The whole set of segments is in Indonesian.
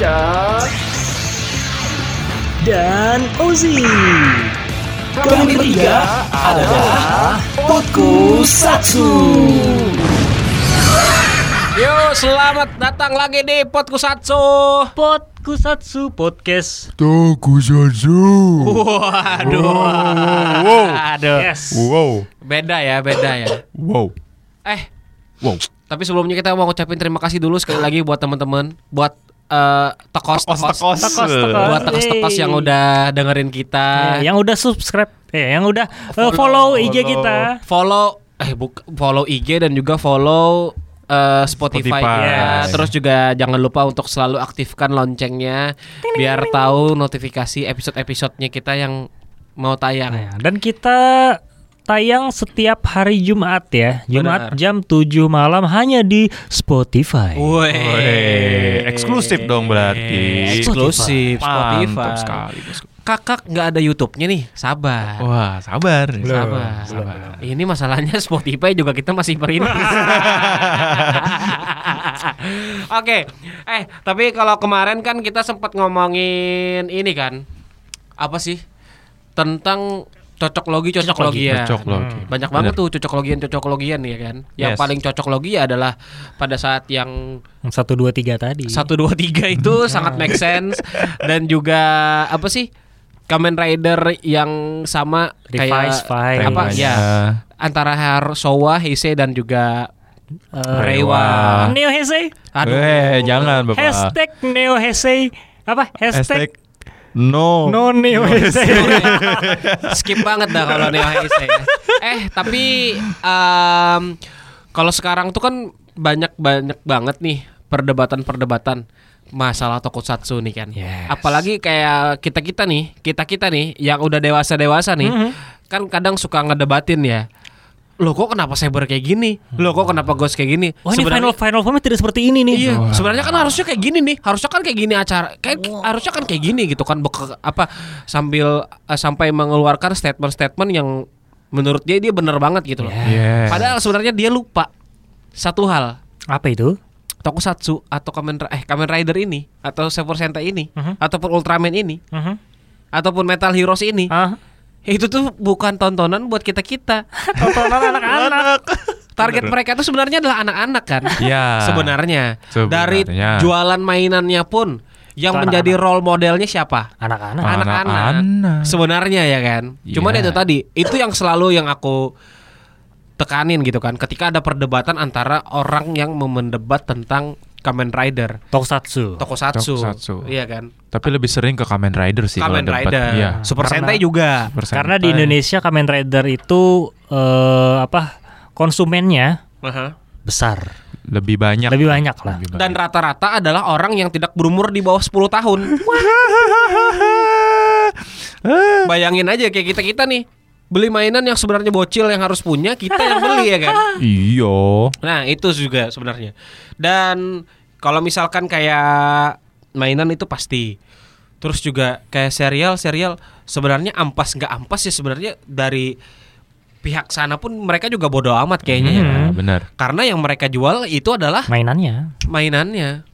Dika dan Ozi. Kami bertiga adalah Potku Satsu. Yo, selamat datang lagi di Podkusatsu. Podkusatsu Podcast. Tokusatsu. Waduh. Wow. Aduh. Yes. Wow. Beda ya, beda ya. Wow. Eh, Wow. tapi sebelumnya kita mau ngucapin terima kasih dulu sekali lagi buat teman-teman, buat eh, tokos tokos Tekos. Tekos, tekos. buat tokos-tokos yang udah dengerin kita. Eh, yang udah subscribe, eh, yang udah eh, follow, IG kita. follow eh buk, follow IG dan juga follow eh, Spotify, Spotify. ya. Yes. Terus juga jangan lupa untuk selalu aktifkan loncengnya biar tahu notifikasi episode-episodenya kita yang mau tayang. Nah, dan kita tayang setiap hari Jumat ya. Jumat Benar. jam 7 malam hanya di Spotify. Woi, eksklusif dong berarti. Eksklusif Spotify. Mantap sekali. Kakak nggak ada YouTube-nya nih, sabar. Wah, sabar. Sabar. Sabar. Ini masalahnya Spotify juga kita masih perintis. Oke, eh tapi kalau kemarin kan kita sempat ngomongin ini kan, apa sih tentang cocok logi cocok logi ya. Cocok logi. Banyak banget Bener. tuh cocok logian cocok logian ya kan. Yang Yes. paling cocok logi adalah pada saat yang Yang Satu dua tiga tadi. satu dua tiga itu sangat make sense dan juga apa sih Kamen Rider yang sama Revise kayak apa ya antara Har Sowa, Heisei dan juga Eh, Reiwa. Neo Heisei. Aduh. Eh, jangan Bapak. Hashtag Neo Heisei. Apa? Hashtag, Hashtag no. No Neo Heisei. Skip banget dah kalau Neo Heisei. ya. Eh, tapi em, kalau sekarang tuh kan banyak banyak banget nih perdebatan-perdebatan masalah tokusatsu nih kan. Yes. Apalagi kayak kita-kita nih, kita-kita nih yang udah dewasa-dewasa nih, Mhm. kan kadang suka ngedebatin ya. Loh kok kenapa Saber kayak gini? Loh kok kenapa Ghost kayak gini? Oh ini final final formnya tidak seperti ini nih. Iya, sebenarnya kan harusnya kayak gini nih. Harusnya kan kayak gini acara. Kayak harusnya kan kayak gini gitu kan Bek- apa sambil eh, sampai mengeluarkan statement-statement yang menurut dia dia bener banget gitu loh. Yes. Padahal sebenarnya dia lupa satu hal. Apa itu? Tokusatsu atau Kamen eh Kamen Rider ini atau Super Sentai ini Mhm. ataupun Ultraman ini Mhm. ataupun Metal Heroes ini Ah, itu tuh bukan tontonan buat kita-kita. tontonan anak-anak. Target mereka tuh sebenarnya adalah anak-anak kan. Ya. Sebenarnya. Sebenarnya. Dari jualan mainannya pun yang Itu menjadi anak-anak. role modelnya siapa? Anak-anak. Anak-anak. Sebenarnya ya kan. Cuman Iya. itu tadi, itu yang selalu yang aku tekanin gitu kan. Ketika ada perdebatan antara orang yang mendebat tentang Kamen Rider, Tokusatsu. Tokusatsu, Tokusatsu. iya kan? Tapi lebih sering ke Kamen Rider sih Kamen kalau. Rider, Iya. Super Karena- Sentai juga. Super Karena di Sentai. Indonesia Kamen Rider itu eh, apa? Konsumennya Aha. besar. lebih banyak. Lebih banyak lah. Lebih Dan rata-rata adalah orang yang tidak berumur di bawah 10 tahun. Bayangin aja kayak kita-kita nih beli mainan yang sebenarnya bocil yang harus punya kita yang beli ya kan. Iya. Nah itu juga sebenarnya. Dan kalau misalkan kayak mainan itu pasti. Terus juga kayak serial serial sebenarnya ampas nggak ampas ya sebenarnya dari pihak sana pun mereka juga bodoh amat kayaknya ya. Ya, benar. Karena yang mereka jual itu adalah Mainannya. mainannya.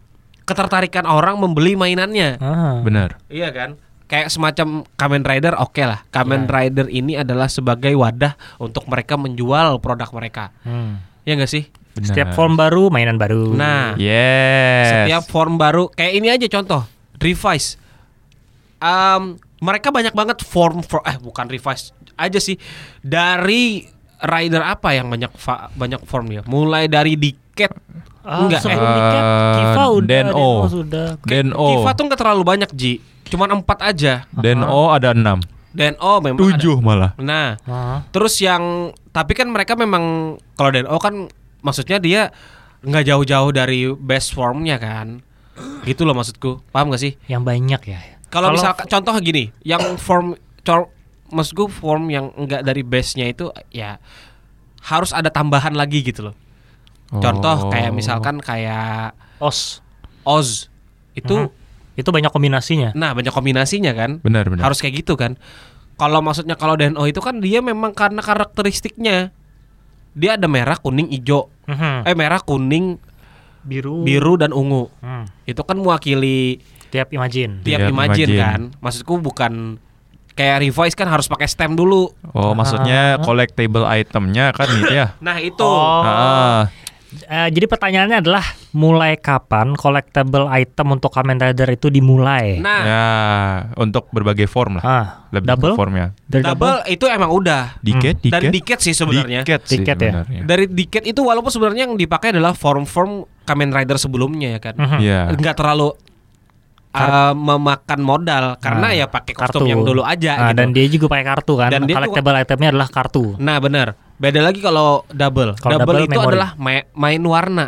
Ketertarikan orang membeli mainannya. Ah. Benar. Iya kan? Kayak semacam Kamen Rider oke lah. Kamen Iya. Rider ini adalah sebagai wadah untuk mereka menjual produk mereka. Hmm. Ya enggak sih? Benar. Setiap form baru, mainan baru. Nah, Yes. setiap form baru kayak ini aja contoh revise Em, mereka banyak banget form for eh bukan revise aja sih dari rider apa yang banyak fa- banyak formnya mulai dari diket Ah, enggak eh Niket, Kiva Eh, udah, Den O. sudah. Den-O. Kiva tuh nggak terlalu banyak Ji cuman empat aja Den-O ada enam. dan oh memang Tujuh malah. nah Ah. terus yang tapi kan mereka memang kalau DNO kan maksudnya dia nggak jauh-jauh dari best formnya kan gitu loh maksudku paham gak sih Yang banyak ya. Kalau misalkan contoh gini, yang form cor, maksudku form yang enggak dari base-nya itu ya harus ada tambahan lagi gitu loh. Contoh Oh. kayak misalkan kayak os Oz itu Mhm. Itu banyak kombinasinya. nah banyak kombinasinya kan. Benar benar. Harus kayak gitu kan. Kalau maksudnya kalau DNO itu kan dia memang karena karakteristiknya dia ada merah, kuning, hijau. Mhm. Eh merah, kuning, biru. biru dan ungu. Hmm. Itu kan mewakili Tiap imagine. tiap imagine. kan. Maksudku bukan kayak revise kan harus pakai stem dulu. Oh, maksudnya collectible itemnya kan gitu ya? Nah, itu. Oh. Ah, Eh, jadi pertanyaannya adalah mulai kapan collectible item untuk Kamen Rider itu dimulai? Nah, ya, untuk berbagai form lah. ah, Lebih double? formnya. Dari double itu emang udah Diket, diket. dari diket sih sebenarnya. Diket sih Diket ya? sebenarnya. Dari diket itu walaupun sebenarnya yang dipakai adalah form-form Kamen Rider sebelumnya ya kan. Mhm. Iya. Nggak terlalu uh, memakan modal karena Ah, ya pakai kostum kartu. yang dulu aja Ah, gitu. Dan dia juga pakai kartu kan. Dan dia collectible itemnya adalah kartu. Nah, benar. Beda lagi kalau double. Kalau double, double itu memori. adalah ma- main warna.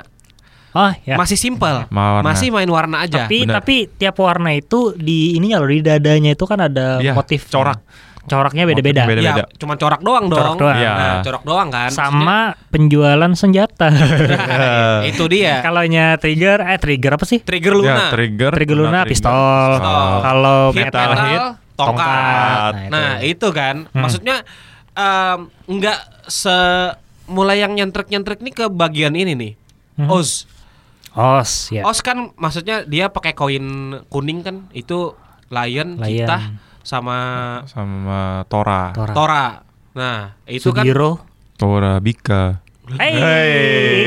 Oh ya. Masih simpel. Masih main warna aja. tapi benar. tapi tiap warna itu di ininya loh di dadanya itu kan ada Iya, motif corak. Coraknya beda-beda. Ya, cuma corak doang dong. Corak doang. Iya. Nah, corak doang kan. Sama penjualan senjata. Itu dia. Kalaunya trigger eh trigger apa sih? Trigger Ya, Luna. trigger. Trigger Luna trigger. pistol. Pistol. Kalau metal, metal, hit tongkat. tongkat. Nah, Nah, itu. kan. Hmm. Maksudnya em, nggak se mulai yang nyentrek-nyentrek nih ke bagian ini nih. Hmm. Oz. Os ya. Oz kan maksudnya dia pakai koin kuning kan itu lion, Lion. kita sama sama Tora. Tora. Tora. Nah, itu kan Sugiro. Tora Bika. Hey, Hey,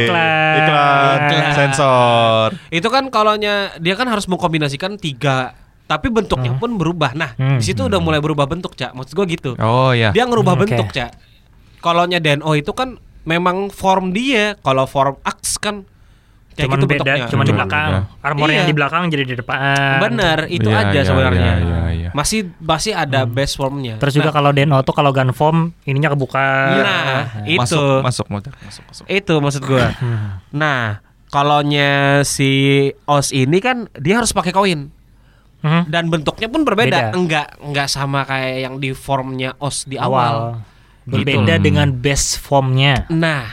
iklan. iklan. Iklan. Sensor. itu kan kalaunya dia kan harus mengkombinasikan tiga tapi bentuknya pun berubah. Nah, Hmm. di situ udah mulai berubah bentuk, Cak. Maksud gua gitu. Oh ya. Dia ngerubah Hmm, bentuk, Cak. Kalaunya DNO itu kan memang form dia. Kalau form Axe kan kayak Cuman gitu beda, bentuknya. cuman di belakang. beda. Armor yang Iya. di belakang jadi di depan. Bener, itu Iya, aja iya, sebenarnya. iya, iya, iya. Masih masih ada base formnya. Terus juga Nah, kalau Deno tuh kalau gun form ininya kebuka. Nah, itu. Masuk, masuk, masuk, masuk, masuk. itu maksud gua. Hmm. Nah, kalaunya si OS ini kan dia harus pakai koin Mhm. dan bentuknya pun berbeda. Beda. Enggak enggak sama kayak yang di formnya OS di awal. Berbeda Gitu. dengan base formnya. Nah,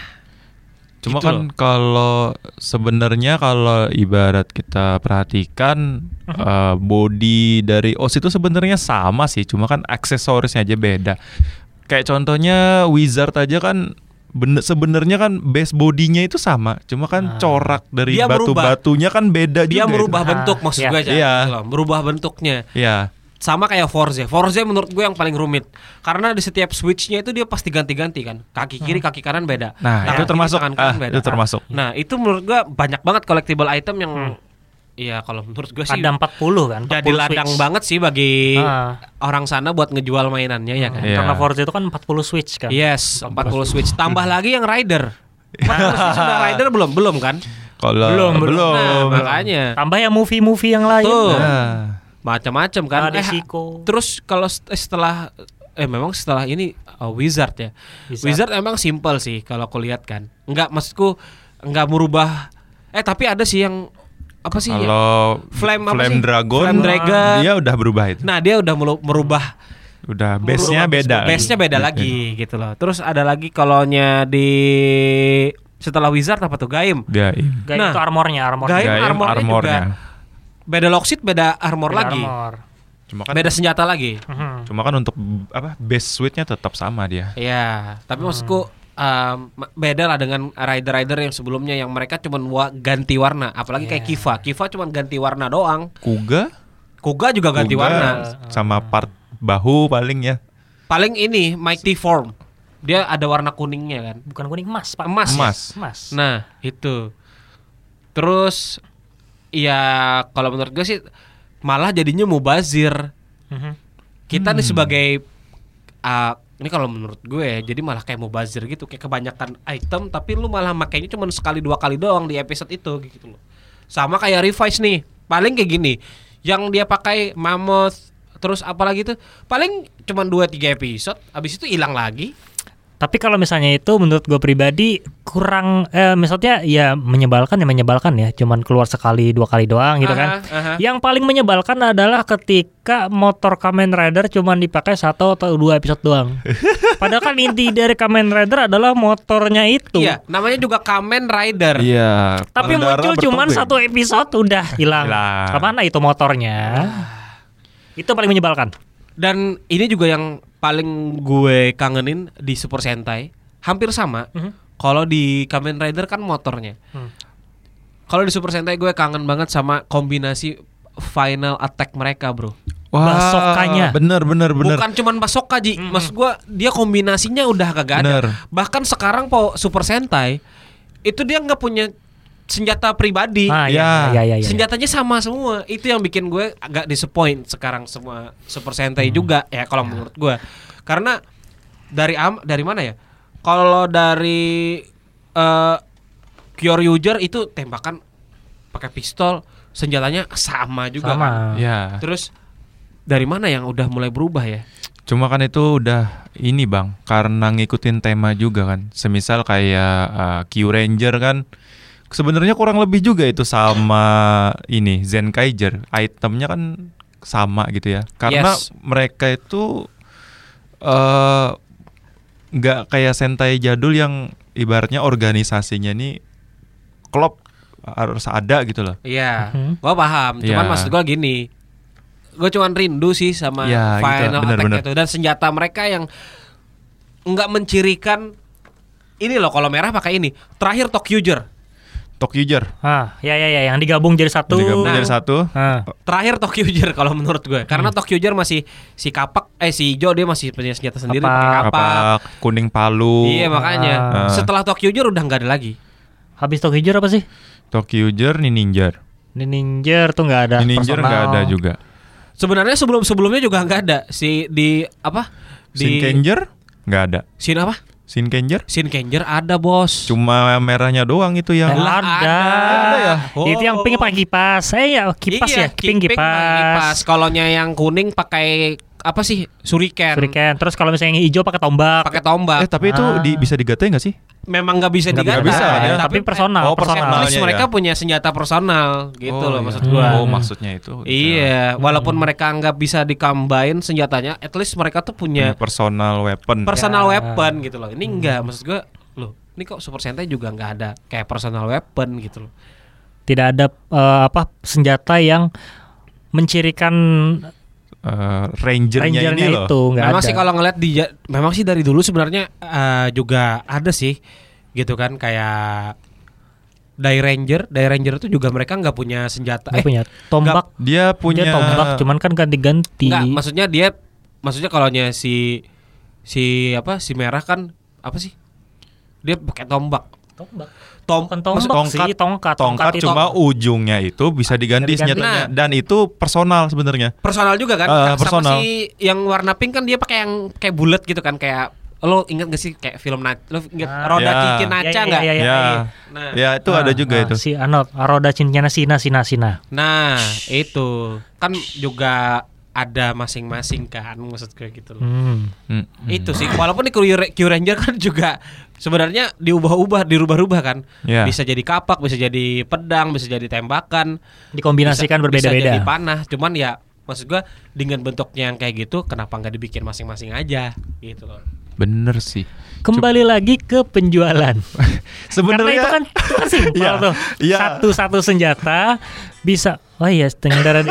Cuma Gitu kan kalau sebenarnya kalau ibarat kita perhatikan Mhm. eh, body dari OS itu sebenarnya sama sih, cuma kan aksesorisnya aja beda. Kayak contohnya Wizard aja kan bener sebenarnya kan base bodinya itu sama, cuma kan Ah. corak dari Dia merubah. batu-batunya kan beda dia juga merubah itu. bentuk Ah, maksud iya. gue aja. Loh, Merubah bentuknya. Ya, Sama kayak Forza. Forza menurut gue yang paling rumit. Karena di setiap switchnya itu dia pasti ganti-ganti kan. Kaki kiri, kaki kanan beda. Nah, Tangan itu termasuk. kanan Ah, beda. itu termasuk. Nah, itu menurut gue banyak banget collectible item yang Iya, kalau menurut gue sih Ada 40 kan? 40 jadi ladang switch. banget sih bagi Ah. orang sana buat ngejual mainannya ya kan. Iya. Karena Forza itu kan 40 switch kan. Yes, 40 switch. Tambah lagi yang rider. 40 switch sudah rider belum? Belum kan? kalau Belum, belum. Nah, makanya Tambah yang movie-movie yang lain. Tuh. Nah, macam-macam kan. Ada Eh, Siko. terus kalau st- setelah eh memang setelah ini uh, Wizard ya. Wizard. Wizard, emang simple sih kalau aku lihat kan. Enggak maksudku enggak merubah eh tapi ada sih yang apa sih ya? kalau Flame apa sih? Dragon, Flame Dragon. dia udah berubah itu. Nah, dia udah merubah Udah base-nya beda. Base-nya beda lagi gitu loh. Terus ada lagi kalaunya di setelah Wizard apa tuh Gaim. Gaim. Gak Nah, itu armornya, armornya. Gaim Gaim armornya, armornya. juga beda lockseat, beda armor Beda lagi. armor. Cuma kan Beda senjata lagi. Mhm. cuma kan untuk apa base suite-nya tetap sama dia. Iya, tapi maksudku um, beda lah dengan rider-rider yang sebelumnya yang mereka cuma ganti warna, apalagi kayak Iya. Kiva. Kiva cuma ganti warna doang. Kuga, Kuga juga ganti Kuga warna. sama part bahu paling ya. Paling ini Mighty Form. Dia ada warna kuningnya kan. Bukan kuning emas, Pak. Emas. ya? Emas. Emas. Nah, itu. Terus ya kalau menurut gue sih malah jadinya mubazir. Mhm. Kita nih Hmm. sebagai ah, ini kalau menurut gue ya, jadi malah kayak mubazir gitu, kayak kebanyakan item tapi lu malah makainya cuma sekali dua kali doang di episode itu gitu loh. Sama kayak revise nih. Paling kayak gini, yang dia pakai mammoth terus apalagi tuh paling cuma 2 3 episode, habis itu hilang lagi. Tapi kalau misalnya itu menurut gue pribadi kurang eh, misalnya ya menyebalkan ya menyebalkan ya, cuman keluar sekali dua kali doang gitu kan. Aha, aha. Yang paling menyebalkan adalah ketika motor Kamen Rider cuman dipakai satu atau dua episode doang. Padahal kan inti dari Kamen Rider adalah motornya itu. Iya, namanya juga Kamen Rider. Iya. Tapi muncul cuman satu episode udah hilang. Hilang. Ke mana itu motornya? Itu paling menyebalkan. Dan ini juga yang paling gue kangenin di Super Sentai, hampir sama. Mhm. Kalau di Kamen Rider kan motornya. Hmm. Kalau di Super Sentai gue kangen banget sama kombinasi final attack mereka, Bro. Bazooka-nya. Bener bener bener. Bukan cuman bazooka Ji, maksud gua dia kombinasinya udah kagak ada. Bener. Bahkan sekarang po Super Sentai itu dia nggak punya senjata pribadi. Ah, Ya. ya, ya, ya, ya. Senjatanya sama semua. Itu yang bikin gue agak disappoint sekarang semua Super Hmm. Sentai juga ya kalau menurut gue. Karena dari am dari mana ya? Kalau dari eh Kyoryuger itu tembakan pakai pistol, senjatanya sama juga Sama. kan. Ya. Terus dari mana yang udah mulai berubah ya? Cuma kan itu udah ini bang, karena ngikutin tema juga kan. Semisal kayak uh, Q Ranger kan, sebenarnya kurang lebih juga itu sama ini Zenkaiger. Itemnya kan sama gitu ya. Karena Yes. mereka itu eh nggak kayak Sentai jadul yang ibaratnya organisasinya nih klub harus ada gitu loh. Iya, Mhm. gua paham. Cuman Iya. maksud gua gini, gue cuman rindu sih sama Iya, gitu. final Bener, attack bener. itu dan senjata mereka yang nggak mencirikan ini loh kalau merah pakai ini. Terakhir Tokyuger. Tokyuger Ah, ya ya ya yang digabung jadi satu. digabung Nah. jadi satu. Ah. Terakhir Tokyuger kalau menurut gue. Hmm. Karena Tokyuger masih si kapak eh si Jo dia masih punya senjata sendiri Kapak. pakai kapak. Kapak kuning palu. Iya makanya. Ah. Setelah Tokyuger udah nggak ada lagi. Habis Tokyuger apa sih? Tokyuger nih Ninja. Ninja tuh nggak ada. Ninja nggak ada juga. Sebenarnya sebelum sebelumnya juga nggak ada si di apa? Di Shinkenger nggak ada. Sin apa? Shinkenger Shinkenger ada bos. cuma merahnya doang itu yang ada. ada ya? Itu yang pink pakai kipas. Eh ya kipas iya, ya, pink pink kipas. Kalonya yang kuning pakai apa sih? Shuriken. Shuriken. Terus kalau misalnya yang hijau pakai tombak. Pakai tombak. Eh tapi itu Ah. di- bisa digatai nggak sih? Memang nggak bisa diganti. bisa, ya. Tapi personal, Oh, personal. Personalnya mereka ya. punya senjata personal gitu Oh, loh iya. maksud gua. Oh maksudnya itu. Iya, walaupun mereka nggak bisa dikambain senjatanya, at least mereka tuh Punya personal weapon. personal Ya. weapon gitu loh. Ini enggak, maksud gua, loh, ini kok Super Sentai juga nggak ada kayak personal weapon gitu loh. Tidak ada eh, apa senjata yang mencirikan Eh, rangernya, rangernya ini loh. itu nggak memang ada. sih kalau ngeliat di memang sih dari dulu sebenarnya eh, juga ada sih gitu kan kayak Die Ranger, Die Ranger itu juga mereka nggak punya senjata. Nggak Eh, punya tombak. Dia punya Dia tombak cuman kan ganti-ganti. Enggak, maksudnya dia maksudnya kalau si si apa si merah kan apa sih? Dia pakai tombak. Tombak. Tom, Bukan tombak sih, tongkat. tongkat itu. cuma ujungnya itu bisa diganti senjatanya Nah. dan itu personal sebenarnya. personal juga kan? Ah, Sama personal. si yang warna pink kan dia pakai yang kayak bulat gitu kan kayak lo inget gak sih kayak film Na- lo inget Ah. roda Ya. cincin Ya, Naca ya, nggak? ya, ya, Ya, Nah, ya itu Ah, ada juga ah, itu. Si Arnold, roda cincinnya Sina Sina Sina. nah itu kan juga ada masing-masing kan maksud gue gitu loh. Hmm. Hmm. Itu sih walaupun di Q, Ranger kan juga sebenarnya diubah-ubah, dirubah-rubah kan. Ya. Bisa jadi kapak, bisa jadi pedang, bisa jadi tembakan. Dikombinasikan bisa, Bisa jadi berbeda-beda. panah, cuman ya maksud gua dengan bentuknya yang kayak gitu kenapa nggak dibikin masing-masing aja gitu loh. Bener sih. Kembali lagi ke penjualan. Karena Sebenarnya itu kan, itu kan simpel Iya, tuh. iya. Satu-satu senjata bisa. Oh iya, dang ding.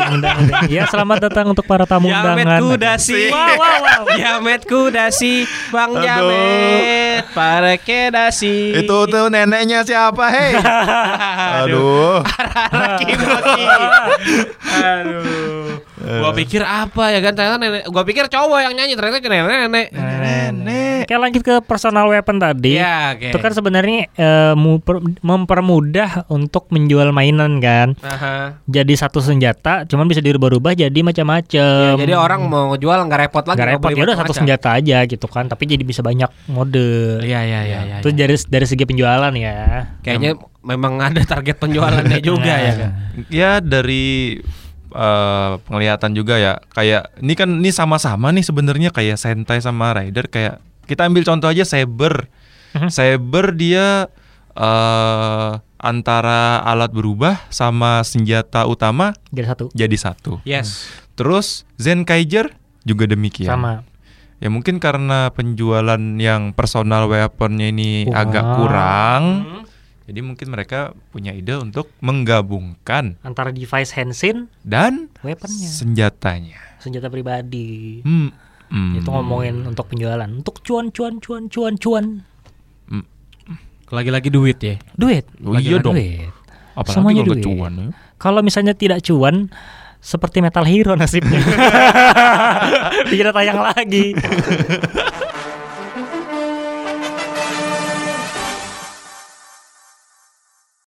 Ya, selamat datang untuk para tamu Jamet undangan. kudasi. Wow, wow, wow. Jamet kudasi, Bang Aduh. Jamet, para kedasi. itu tuh neneknya siapa, hei? Aduh. Laki laki. Aduh. Gua pikir apa ya kan ternyata nenek. Gua pikir cowok yang nyanyi ternyata nenek-nenek. Nenek. Oke lanjut ke personal weapon tadi. Iya, oke. Itu kan sebenarnya eh, per- mempermudah untuk menjual mainan kan. Aha. Jadi satu senjata, cuman bisa dirubah-rubah jadi Ya, macam-macam. jadi orang mau jual nggak repot lagi. nggak mau repot beli ya udah satu senjata aja gitu kan. Tapi jadi bisa banyak mode. Iya iya iya. iya, Itu iya. dari dari segi penjualan ya. Kayaknya memang ada target penjualannya juga ya kan. Ya dari eh, penglihatan juga ya. Kayak ini kan ini sama-sama nih sebenarnya kayak Sentai sama Rider kayak kita ambil contoh aja Saber. Mhm. Saber dia eh antara alat berubah sama senjata utama Jadi satu. jadi satu. Yes. Terus Zenkaiger juga demikian. Sama. Ya mungkin karena penjualan yang personal weaponnya ini Kurang. agak kurang. Hmm. Jadi mungkin mereka punya ide untuk menggabungkan Antara device Henshin, dan weaponnya, senjatanya. senjata pribadi. Hmm. hmm. Itu ngomongin untuk penjualan. Untuk cuan cuan cuan cuan cuan. Lagi-lagi duit ya. Duit. Oh, iya Lagi-lagi dong. Duit. Apalagi semuanya kalau duit. kecuan ya. Kalau misalnya tidak cuan, seperti Metal Hero nasibnya. Tidak tayang lagi.